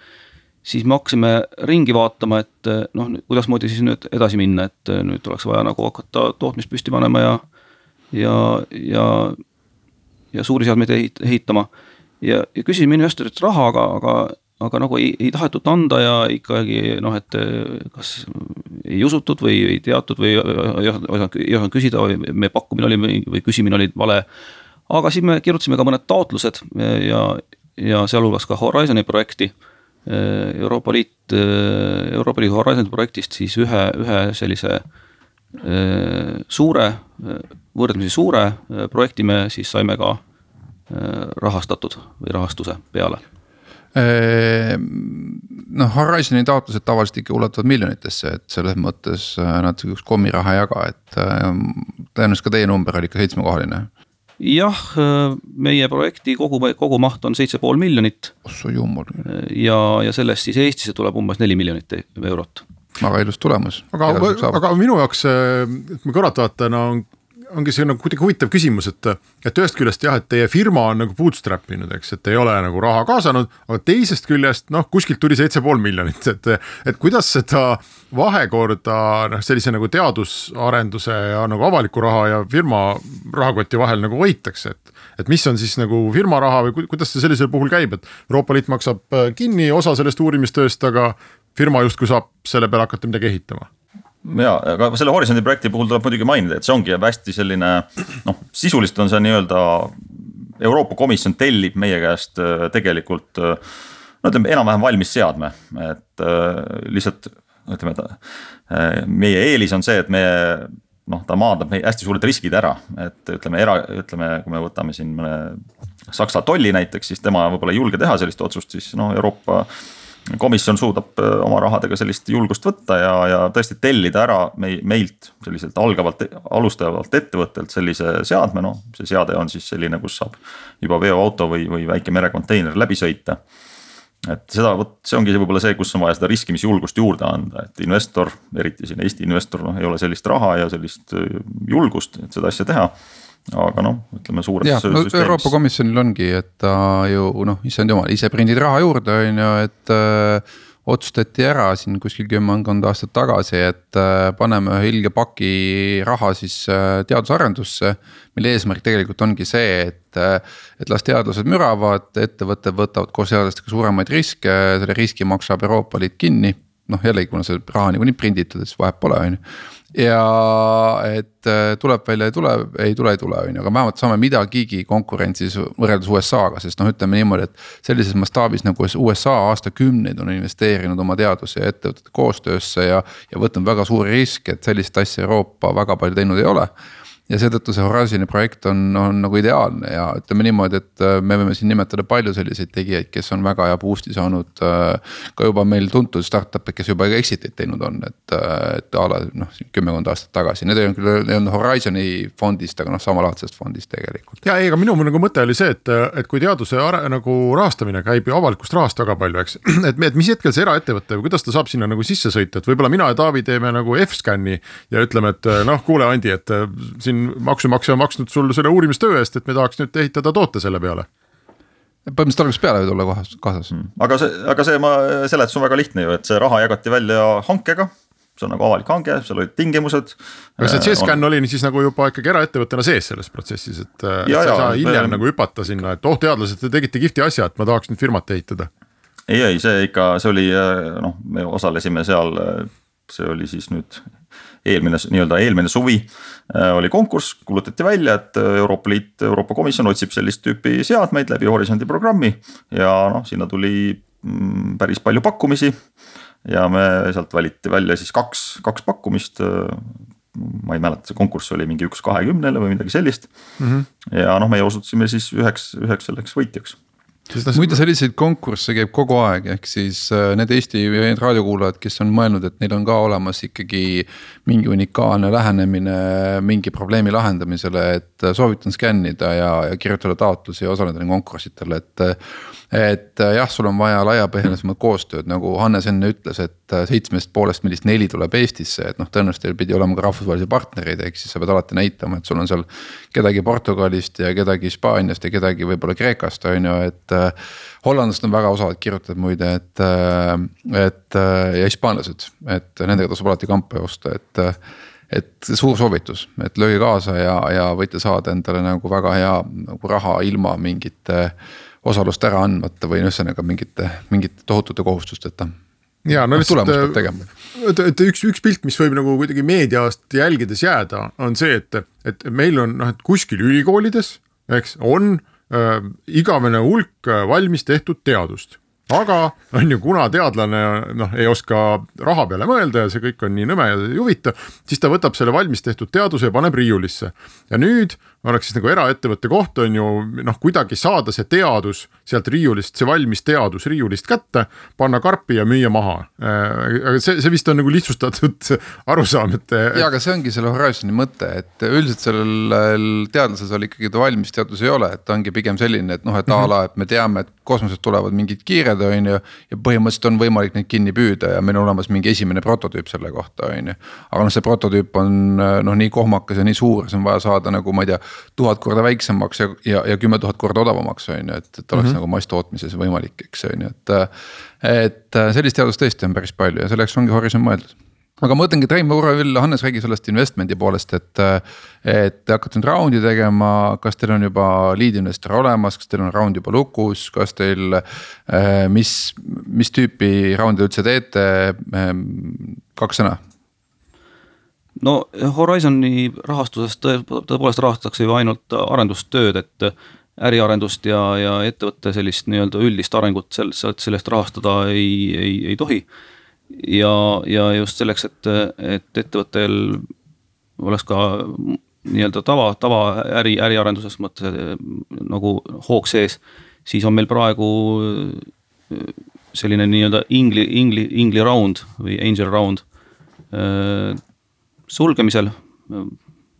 siis me hakkasime ringi vaatama, et noh, kuidasmoodi siis nüüd edasi minna, et nüüd oleks vaja nagu hakata tootmist püsti panema ja. ja, ja, ja suuri seadmeid ehitama. ja, ja küsisime investorilt raha, aga, aga aga nagu ei, ei tahetud anda ja ikkagi noh, et kas ei usutud või ei teatud või ei osanud, ei osanud küsida või meie pakkumine oli või, küsimine oli vale. aga siis me kirjutasime ka mõned taotlused ja, ja sealhulgas ka Horizon'i projekti. Euroopa Liit, Euroopa Liidu Horizon projektist siis ühe, ühe sellise suure, võrdlemisi suure projekti me siis saime ka rahastatud või rahastuse peale noh, Horizoni taotlused tavaliselt ikka ulatuvad miljonitesse, et selles mõttes äh, nad üks kommiraha ei jaga, et ähm, tõenäoliselt ka teie number oli ikka seitsmekohaline. jah, äh, meie projekti kogu, kogumaht on seitse pool miljonit. ossa jumal. ja, ja sellest siis Eestisse tuleb umbes neli miljonit eurot väga ilus tulemus. aga, aga minu jaoks, et ma kõrvaltvaatajana on ongi see nagu kuidagi huvitav küsimus, et, et ühest küljest jah, et teie firma on nagu bootstrap inud, eks, et ei ole nagu raha kaasanud, aga teisest küljest noh, kuskilt tuli seitse pool miljonit, et, et kuidas seda vahekorda noh, sellise nagu teadusarenduse ja nagu avaliku raha ja firma rahakoti vahel nagu hoitakse, et. et mis on siis nagu firma raha või kuidas see sellisel puhul käib, et Euroopa Liit maksab kinni osa sellest uurimistööst, aga firma justkui saab selle peale hakata midagi ehitama ja, aga selle Horisondi projekti puhul tuleb muidugi mainida, et see ongi hästi selline noh, sisuliselt on see nii-öelda. Euroopa Komisjon tellib meie käest äh, tegelikult äh, no ütleme enam-vähem valmis seadme, et äh, lihtsalt ütleme, meie eelis on see, et meie noh, ta maandab meie hästi suured riskid ära, et ütleme era, ütleme, kui me võtame siin mõne Saksa tolli näiteks, siis tema võib-olla ei julge teha sellist otsust, siis noh, Euroopa komisjon suudab äh, oma rahadega sellist julgust võtta ja, ja tõesti tellida ära mei-, meilt selliselt algavalt, alustavalt ettevõttelt sellise seadme, noh. see seade on siis selline, kus saab juba veoauto või, või väike merekonteiner läbi sõita. et seda, vot see ongi võib-olla see, kus on vaja seda riskimisjulgust juurde anda, et investor, eriti siin Eesti investor, noh ei ole sellist raha ja sellist äh, julgust, et seda asja teha aga noh, ütleme suures ja, no, Euroopa Komisjonil ongi, et ta ju noh, issand jumal, ise prindid raha juurde, on ju, et äh, otsustati ära siin kuskil kümmekond aastat tagasi, et äh, paneme ühe ilge paki raha siis äh, teadusarendusse. mille eesmärk tegelikult ongi see, et, äh, et las teadlased müravad, ettevõtted võtavad koos teadlastega suuremaid riske, selle riski maksab Euroopa Liit kinni. noh, jällegi, kuna see raha niikuinii prinditud, siis vahet pole, on ju ja et äh, tuleb välja, ei tule, ei tule, ei tule, on ju, aga vähemalt saame midagigi konkurentsis võrreldes USA-ga, sest noh, ütleme niimoodi, et. sellises mastaabis nagu USA aastakümneid on investeerinud oma teaduse ja ettevõtete koostöösse ja, ja võtnud väga suuri riske, et sellist asja Euroopa väga palju teinud ei ole ja seetõttu see Horizon'i projekt on, on nagu ideaalne ja ütleme niimoodi, et äh, me võime siin nimetada palju selliseid tegijaid, kes on väga hea boost'i saanud. Äh, ka juba meil tuntud startup'e, kes juba exit'id teinud on, et, äh, et a la noh, kümmekond aastat tagasi, need ei olnud küll, need on Horizon'i fondist, aga noh, samalaadsest fondist tegelikult. ja ei, aga minu nagu mõte oli see, et, et kui teaduse are, nagu rahastamine käib ju avalikust rahast väga palju, eks. et, et mis hetkel see eraettevõte või kuidas ta saab sinna nagu sisse sõita, et võib-olla mina ja Taavi teeme nagu F-scan'i ja ütleme, et noh, kuule, Andi, et siin maksumaksja on maksnud sulle selle uurimistöö eest, et me tahaks nüüd ehitada toote selle peale põhimõtteliselt algusest peale võib olla kohas, kaasas mm.. aga see, aga see ma, seletus on väga lihtne ju, et see raha jagati välja hankega. see on nagu avalik hange, seal olid tingimused. aga see C-scan on... oli siis nagu juba ikkagi eraettevõttena sees selles protsessis, et, et sa ei saa hiljem me... nagu hüpata sinna, et oh teadlased, te tegite kihvti asja, et ma tahaks nüüd firmat ehitada. ei, ei see ikka, see oli noh, me osalesime seal, see oli siis nüüd eelmine, nii-öelda eelmine suvi äh, oli konkurss, kuulutati välja, et äh, Euroopa Liit, Euroopa Komisjon otsib sellist tüüpi seadmeid läbi Horisondi programmi. ja noh, sinna tuli mm, päris palju pakkumisi. ja me sealt valiti välja siis kaks, kaks pakkumist äh, ma ei mäleta, see konkurss oli mingi üks kahekümnele või midagi sellist mm. -hmm. ja noh, meie osutusime siis üheks, üheks selleks võitjaks muide selliseid konkursse käib kogu aeg, ehk siis äh, need Eesti raadiokuulajad, kes on mõelnud, et neil on ka olemas ikkagi mingi unikaalne lähenemine mingi probleemi lahendamisele, et äh, soovitan skännida ja, ja kirjutada taotlusi ja osaleda konkurssidel, et et äh, jah, sul on vaja laiapõhjalisemat koostööd, nagu Hannes enne ütles, et äh, seitsmest poolest millist neli tuleb Eestisse, et noh, tõenäoliselt teil pidi olema ka rahvusvahelisi partnereid, ehk siis sa pead alati näitama, et sul on seal. kedagi Portugalist ja kedagi Hispaaniast ja kedagi võib-olla Kreekast on ju, et äh, hollandlased on väga osavad kirjutajad muide, et, et ja hispaanlased, et nendega tasub alati kampa joosta, et et suur soovitus, et lööge kaasa ja, ja võite saada endale nagu väga hea nagu raha ilma mingite äh, osalust ära andmata või ühesõnaga mingite, mingite tohutute kohustusteta. ja no lihtsalt, et, et üks, üks pilt, mis võib nagu kuidagi meediast jälgides jääda, on see, et, et meil on noh, et kuskil ülikoolides, eks, on äh, igavene hulk valmis tehtud teadust aga on ju, kuna teadlane noh, ei oska raha peale mõelda ja see kõik on nii nõme ja ei huvita, siis ta võtab selle valmis tehtud teaduse ja paneb riiulisse. ja nüüd oleks siis nagu eraettevõtte koht on ju noh, kuidagi saada see teadus sealt riiulist, see valmis teadus riiulist kätte, panna karpi ja müüa maha. Äh, aga see, see vist on nagu lihtsustatud arusaam, et. ja, aga see ongi selle Horizon'i mõte, et üldiselt sellel teadlasel ikkagi ta valmis teadus ei ole, et ta ongi pigem selline, et noh, et a la, et me teame, et kosmosest tulevad mingid kiired, on ju. ja põhimõtteliselt on võimalik neid kinni püüda ja meil on olemas mingi esimene prototüüp selle kohta, on ju. aga noh, see prototüüp on noh, nii kohmakas ja nii suur, see on vaja saada nagu ma ei tea tuhat korda väiksemaks ja, ja, ja kümme tuhat korda odavamaks, on ju, et, et oleks mm -hmm. nagu masstootmises võimalik, eks on ju, et. et sellist teadust tõesti on päris palju ja selleks ongi Horizon mõeldud aga ma mõtlengi, et Rein Võura-Vill, Hannes räägi sellest investment'i poolest, et. et te hakkate nüüd round'i tegema, kas teil on juba lead investor olemas, kas teil on round juba lukus, kas teil. mis, mis tüüpi round'i üldse teete, kaks sõna no Horizoni rahastusest tõepoolest rahastatakse ju ainult arendustööd, et äriarendust ja, ja ettevõtte sellist nii-öelda üldist arengut sellest, sellest rahastada ei, ei, ei tohi. ja, ja just selleks, et, et ettevõttel oleks ka nii-öelda tava, tava äri, äriarenduses mõttes nagu hoog sees, siis on meil praegu selline nii-öelda ingli, ingli, ingli round või angel round sulgemisel.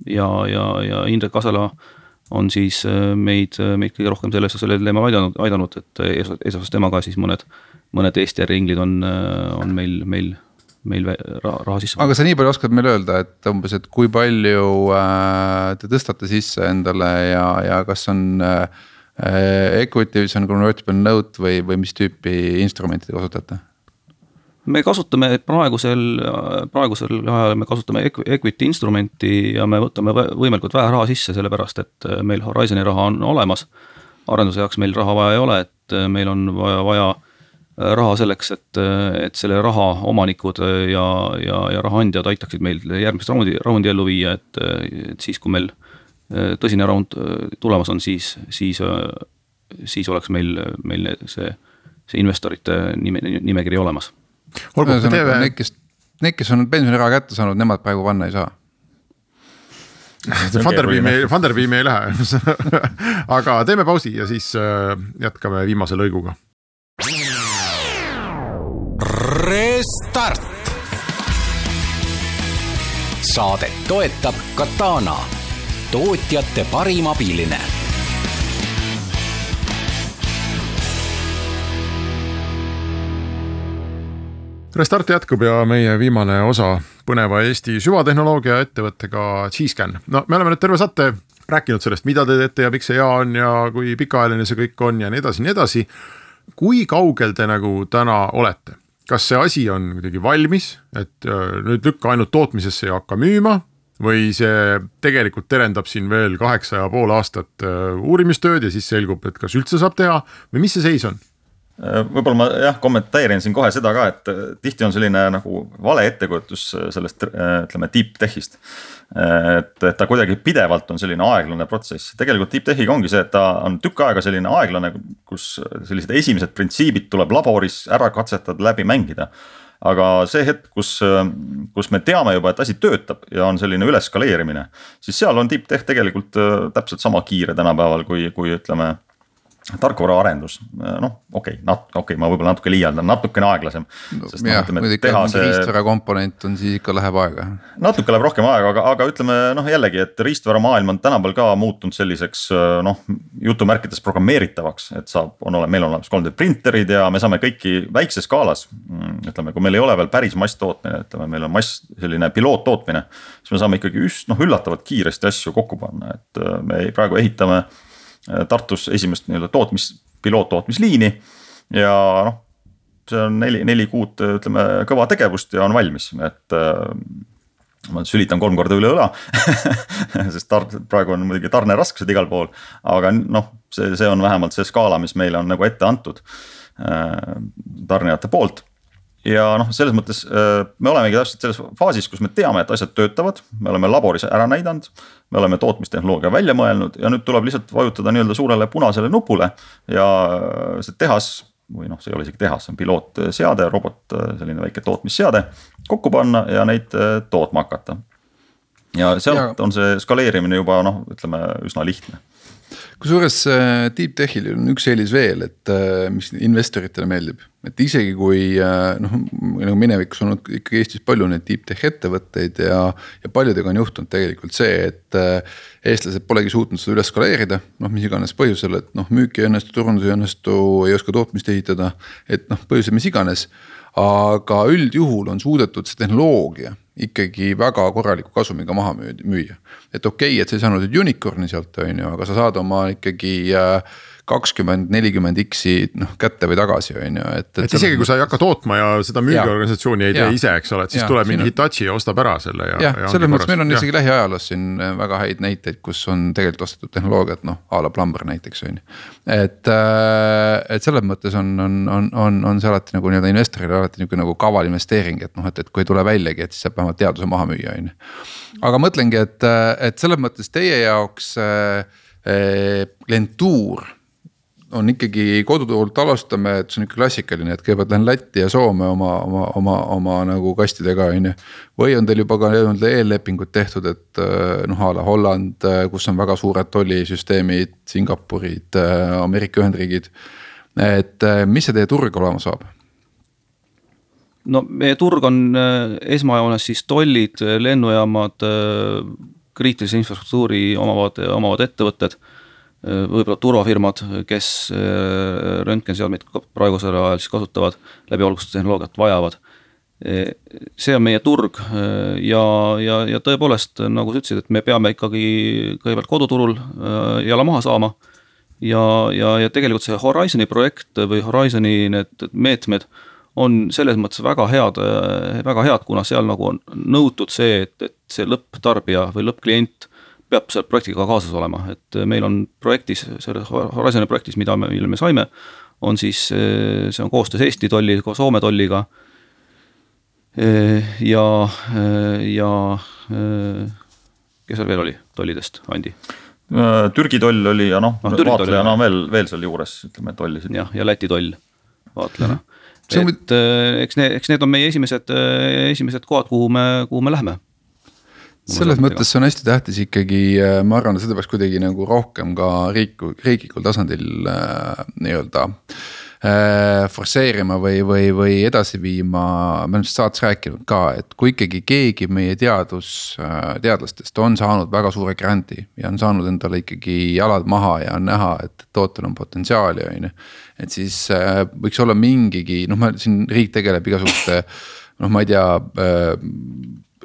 ja, ja, ja Indrek Kasela on siis äh, meid, äh, meid kõige rohkem selles, sellel teemal aidanud, aidanud, et eesotsas temaga siis mõned, mõned Eesti äriinglid on, äh, on meil, meil meil raha, raha sisse. aga sa nii palju oskad meile öelda, et umbes, et kui palju äh, te tõstate sisse endale ja, ja kas on äh, equity, mis on convertible note või, või mis tüüpi instrumenti te kasutate? Me kasutame praegusel, praegusel ajal me kasutame equity instrumenti ja me võtame võimalikult vähe raha sisse, sellepärast et äh, meil Horizoni raha on olemas. arenduse jaoks meil raha vaja ei ole, et äh, meil on vaja, vaja äh, raha selleks, et, et selle raha omanikud ja, ja, ja raha andjad aitaksid meil järgmist raundi, raundi ellu viia, et, et siis, kui meil tõsine raund tulemas on, siis, siis, siis oleks meil, meil see, see investorite nime, nimekiri olemas ühesõnaga need, kes, need, kes on pensioniraha kätte saanud, nemad praegu panna ei saa. Funderbeami, Funderbeami ei lähe aga teeme pausi ja siis äh, jätkame viimase lõiguga. Restart. saadet toetab Katana, tootjate parim abiline Restart jätkub ja meie viimane osa põneva Eesti süvatehnoloogia ettevõttega G-Scan. no me oleme nüüd terve saate rääkinud sellest, mida te teete ja miks see hea on ja kui pikaajaline see kõik on ja nii edasi, nii edasi. kui kaugel te nagu täna olete, kas see asi on kuidagi valmis, et äh, nüüd lükka ainult tootmisesse ja hakka müüma või see tegelikult terendab siin veel kaheksa ja pool aastat äh, uurimistööd ja siis selgub, et kas üldse saab teha või mis see seis on? Äh, võib-olla ma jah, kommenteerin siin kohe seda ka, et äh, tihti on selline nagu vale ettekujutus äh, sellest ütleme deep tech'ist. et, et ta kuidagi pidevalt on selline aeglane protsess, tegelikult deep tech'iga ongi see, et ta on tükk aega selline aeglane, kus sellised esimesed printsiibid tuleb laboris ära katsetada, läbi mängida aga see hetk, kus, kus me teame juba, et asi töötab ja on selline üleskaleerimine, siis seal on deep tech tegelikult täpselt sama kiire tänapäeval, kui, kui ütleme tarkvaraarendus, noh, okei okay,, nat-, okei okay,, ma võib-olla natuke liialdan, natukene aeglasem no,. jah, kui ikka mingi see... riistvara komponent on, siis ikka läheb aega. natuke läheb rohkem aega, aga, aga ütleme noh, jällegi, et riistvaramaailm on tänapäeval ka muutunud selliseks noh, jutumärkides programmeeritavaks, et saab, on ole-, meil on olemas 3D printerid ja me saame kõiki väikses skaalas. Mm, ütleme, kui meil ei ole veel päris masstootmine, ütleme, meil on mass, selline piloottootmine, siis me saame ikkagi üst-, noh üllatavalt kiiresti asju kokku panna, et me praegu ehitame Äh, Tartus esimest nii-öelda tootmis, piloottootmisliini ja noh, see on neli, neli kuud ütleme kõva tegevust ja on valmis, et äh, ma sülitan kolm korda üle õla sest tar-, praegu on muidugi tarneraskused igal pool, aga noh, see, see on vähemalt see skaala, mis meile on nagu ette antud äh, tarnijate poolt ja noh, selles mõttes äh, me olemegi täpselt selles faasis, kus me teame, et asjad töötavad, me oleme laboris ära näidanud. me oleme tootmistehnoloogia välja mõelnud ja nüüd tuleb lihtsalt vajutada nii-öelda suurele punasele nupule ja see tehas või noh, see ei ole isegi tehas, see on pilootseade, robot, selline väike tootmisseade kokku panna ja neid tootma hakata. ja sealt ja. on see skaleerimine juba noh, ütleme üsna lihtne kusjuures äh, Deep Techil on üks eelis veel, et äh, mis investoritele meeldib, et isegi kui äh, noh, nagu minevikus olnud ikkagi Eestis palju neid deep tech ettevõtteid ja. ja paljudega on juhtunud tegelikult see, et eestlased polegi suutnud seda üles skaleerida, noh mis iganes põhjusel, et noh, müük ei õnnestu, turundus ei õnnestu, ei oska tootmist ehitada, et noh, põhjusel mis iganes aga üldjuhul on suudetud see tehnoloogia ikkagi väga korraliku kasumiga maha müüa. et okei okay,, et sa ei saanud nüüd unicorn'i sealt, on ju, aga sa saad oma ikkagi äh, kakskümmend, nelikümmend X-i noh kätte või tagasi, on ju, et. et isegi kui sa ei hakka tootma ja seda müügiorganisatsiooni ei tee ise, eks ole, et siis ja, tuleb mingi Hitachi ja ostab ära selle ja. jah, selles mõttes meil on ja. isegi lähiajaloos siin äh, väga häid näiteid, kus on tegelikult ostetud tehnoloogiat, noh a la plumber näiteks on ju. et, äh, et selles mõttes on, on, on, on, on see alati nagu nii-öelda investorile alati nihuke nagu kaval investeering, et noh, et, et kui ei tule väljagi, et siis saab vähemalt teaduse maha müüa, on ju. aga mõtlengi, et, et selles mõttes teie jaoks äh, lentuur on ikkagi kodutoalt alustame, et see on ikka klassikaline, et kõigepealt lähen Lätti ja Soome oma, oma, oma, oma nagu kastidega on ju. või on teil juba ka nii-öelda eellepingud tehtud, et äh, noh a la Holland, äh, kus on väga suured tollisüsteemid, Singapurid, äh, Ameerika Ühendriigid. et mis see teie turg olema saab? no meie turg on esmajoones siis tollid, lennujaamad, kriitilise infrastruktuuri omavad, omavad ettevõtted võib-olla turvafirmad, kes äh, röntgenseadmeid praegusel ajal siis kasutavad, läbivalgustustehnoloogiat vajavad. see on meie turg äh, ja, ja, ja tõepoolest, nagu sa ütlesid, et me peame ikkagi kõigepealt koduturul äh, jala maha saama. ja, ja, ja tegelikult see Horizon'i projekt või Horizon'i need meetmed on selles mõttes väga head, väga head, kuna seal nagu on nõutud see, et, et see lõpptarbija või lõppklient peab selle projektiga kaasas olema, et äh, meil on projektis, selles Horizoni projektis, mida me, mille me saime, on siis, äh, see on koostöös Eesti tolli, Soome tolliga. Äh, ja, ja kes seal veel oli tollidest, Andi? Türgi toll oli ja noh no,, vaatlejana on veel, veel seal juures, ütleme tollisid. jah, ja Läti toll vaatlejana mm. -hmm. et eks need, eks need on meie esimesed, esimesed kohad, kuhu me, kuhu me läheme selles mõttes see on hästi tähtis ikkagi, äh, ma arvan, seda peaks kuidagi nagu rohkem ka riik, riiklikul tasandil äh, nii-öelda äh, forsseerima või, või, või edasi viima, me oleme saates rääkinud ka, et kui ikkagi keegi meie teadus äh,, teadlastest on saanud väga suure grant'i ja on saanud endale ikkagi jalad maha ja on näha, et tootel on potentsiaali, on ju. et siis äh, võiks olla mingigi, noh, ma siin riik tegeleb igasuguste noh, ma ei tea äh,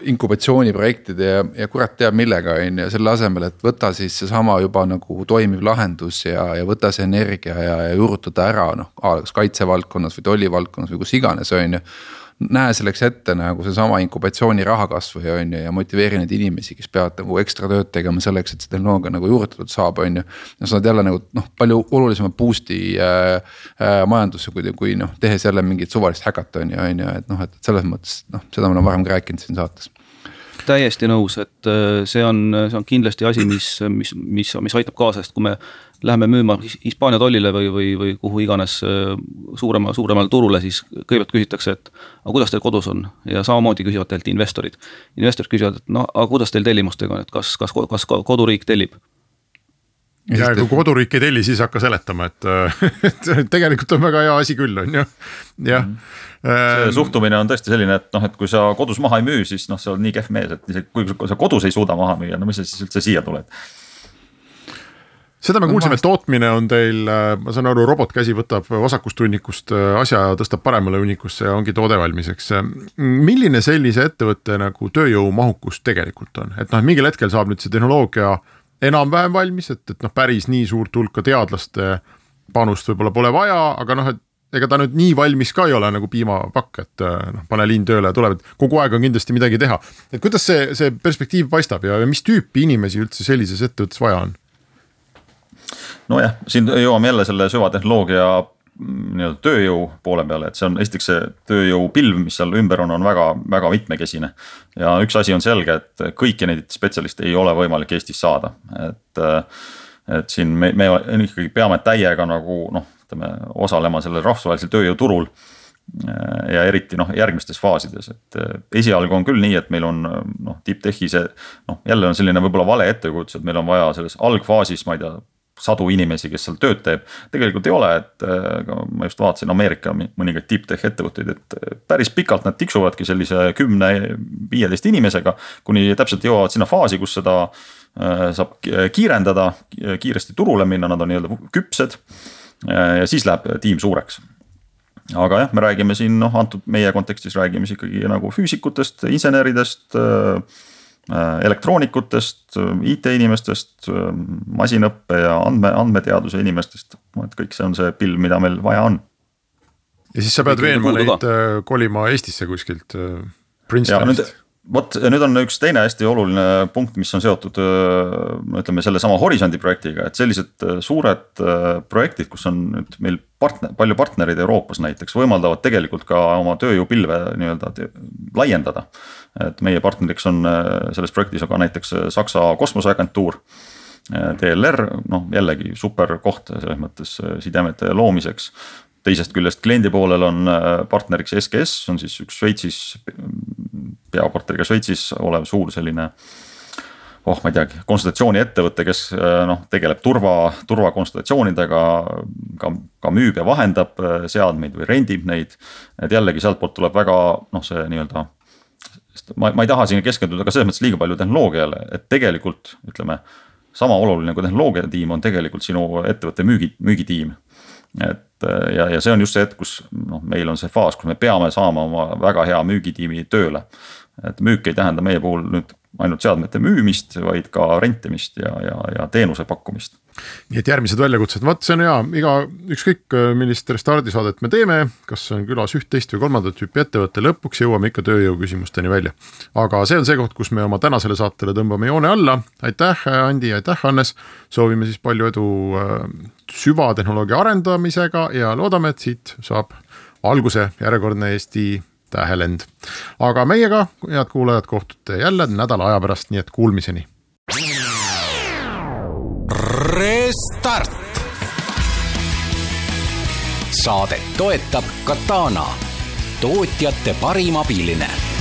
inkubatsiooniprojektide ja, ja kurat teab millega, on ju, selle asemel, et võta siis seesama juba nagu toimiv lahendus ja, ja võta see energia ja, ja juurutada ära noh, kas kaitsevaldkonnas või tollivaldkonnas või kus iganes, on ju näe selleks ette nagu seesama inkubatsiooniraha kasvõi on ju ja motiveeri neid inimesi, kes peavad nagu ekstra tööd tegema selleks, et see tehnoloogia nagu juurutatud saab, on ju. ja sa saad jälle nagu noh, palju olulisema boost'i äh, äh, majandusse, kui, kui noh, tehes jälle mingit suvalist häkatoni on ju, et noh, et selles mõttes noh, seda me oleme varem ka rääkinud siin saates täiesti nõus, et äh, see on, see on kindlasti asi, mis, mis, mis, mis aitab kaasa, sest kui me läheme müüma Hispaania tollile või, või, või kuhu iganes äh, suurema, suuremale turule, siis kõigepealt küsitakse, et aga kuidas teil kodus on ja samamoodi küsivad teilt investorid. investorid küsivad, et noh, aga kuidas teil tellimustega on, et kas, kas, kas koduriik tellib ja kui koduriik ei telli, siis hakka seletama, et, tegelikult on väga hea asi küll, on ju, jah mm. -hmm see suhtumine on tõesti selline, et noh, et kui sa kodus maha ei müü, siis noh, sa oled nii kehv mees, et isegi kui sa kodus ei suuda maha müüa, no mis sa siis üldse siia tuled seda me kuulsime, et tootmine on teil, äh, ma saan aru, robotkäsi võtab vasakust hunnikust äh, asja ja tõstab paremale hunnikusse ja ongi toode valmis, eks. milline sellise ettevõtte nagu tööjõumahukus tegelikult on, et noh, mingil hetkel saab nüüd see tehnoloogia enam-vähem valmis, et, et noh, päris nii suurt hulka teadlaste panust võib-olla pole vaja, aga noh, et ega ta nüüd nii valmis ka ei ole nagu piimapakk, et äh, noh, pane liin tööle ja tuleb, et kogu aeg on kindlasti midagi teha. et kuidas see, see perspektiiv paistab ja, ja mis tüüpi inimesi üldse sellises ettevõttes vaja on? nojah, siin jõuame jälle selle süvatehnoloogia nii-öelda tööjõu poole peale, et see on esiteks see tööjõupilv, mis seal ümber on, on väga, väga mitmekesine. ja üks asi on selge, et kõiki neid spetsialiste ei ole võimalik Eestis saada, et et siin me, me ikkagi peame täiega nagu noh, ütleme osalema sellel rahvusvahelisel tööjõuturul ja eriti noh, järgmistes faasides, et esialgu on küll nii, et meil on noh, tipptechi see noh, jälle on selline võib-olla vale ettekujutus, et meil on vaja selles algfaasis, ma ei tea sadu inimesi, kes seal tööd teeb. tegelikult ei ole, et äh, ma just vaatasin Ameerika mõningaid tipptech ettevõtteid, et äh, päris pikalt nad tiksuvadki sellise kümne, viieteist inimesega. kuni täpselt jõuavad sinna faasi, kus seda äh, saab kiirendada, kiiresti turule minna, nad on nii-öelda küpsed. ja siis läheb tiim suureks aga jah, me räägime siin noh, antud meie kontekstis räägime siis ikkagi nagu füüsikutest, inseneridest Äh, elektroonikutest, äh, IT-inimestest, äh, masinõppe ja andme, andmeteaduse inimestest, et kõik see on see pill, mida meil vaja on. ja siis sa pead veenma neid kolima Eestisse kuskilt Princetonist vot nüüd on üks teine hästi oluline punkt, mis on seotud ütleme sellesama Horisondi projektiga, et sellised suured projektid, kus on nüüd meil partner, palju partnereid Euroopas näiteks võimaldavad tegelikult ka oma tööjõupilve nii-öelda laiendada. et meie partneriks on selles projektis aga näiteks Saksa kosmoseagentuur. DLR, noh jällegi super koht selles mõttes sidemete loomiseks teisest küljest kliendi poolel on partneriks SKS, on siis üks Šveitsis peakorteriga Šveitsis olev suur selline oh, ma ei teagi, konsultatsiooniettevõte, kes äh, noh, tegeleb turva, turvakonsultatsioonidega. ka, ka müüb ja vahendab äh, seadmeid või rendib neid, et jällegi sealtpoolt tuleb väga noh, see nii-öelda. ma, ma ei taha siin keskenduda ka selles mõttes liiga palju tehnoloogiale, et tegelikult ütleme. sama oluline kui tehnoloogiatiim on tegelikult sinu ettevõtte müügi, müügitiim. et äh, ja, ja see on just see hetk, kus noh, meil on see faas, kus me peame saama oma väga hea müügitiimi tööle et müük ei tähenda meie puhul nüüd ainult seadmete müümist, vaid ka rentimist ja, ja, ja teenuse pakkumist. nii et järgmised väljakutsed, vot see on hea, iga, ükskõik millist restardisaadet me teeme, kas on külas üht, teist või kolmandat tüüpi ettevõte, lõpuks jõuame ikka tööjõu küsimusteni välja. aga see on see koht, kus me oma tänasele saatele tõmbame joone alla, aitäh Andi, aitäh Hannes. soovime siis palju edu äh, süvatehnoloogia arendamisega ja loodame, et siit saab alguse järjekordne Eesti tähelend. aga meiega, head kuulajad, kohtute jälle nädala aja pärast, nii et kuulmiseni. Restart. saadet toetab Katana, tootjate parim abiline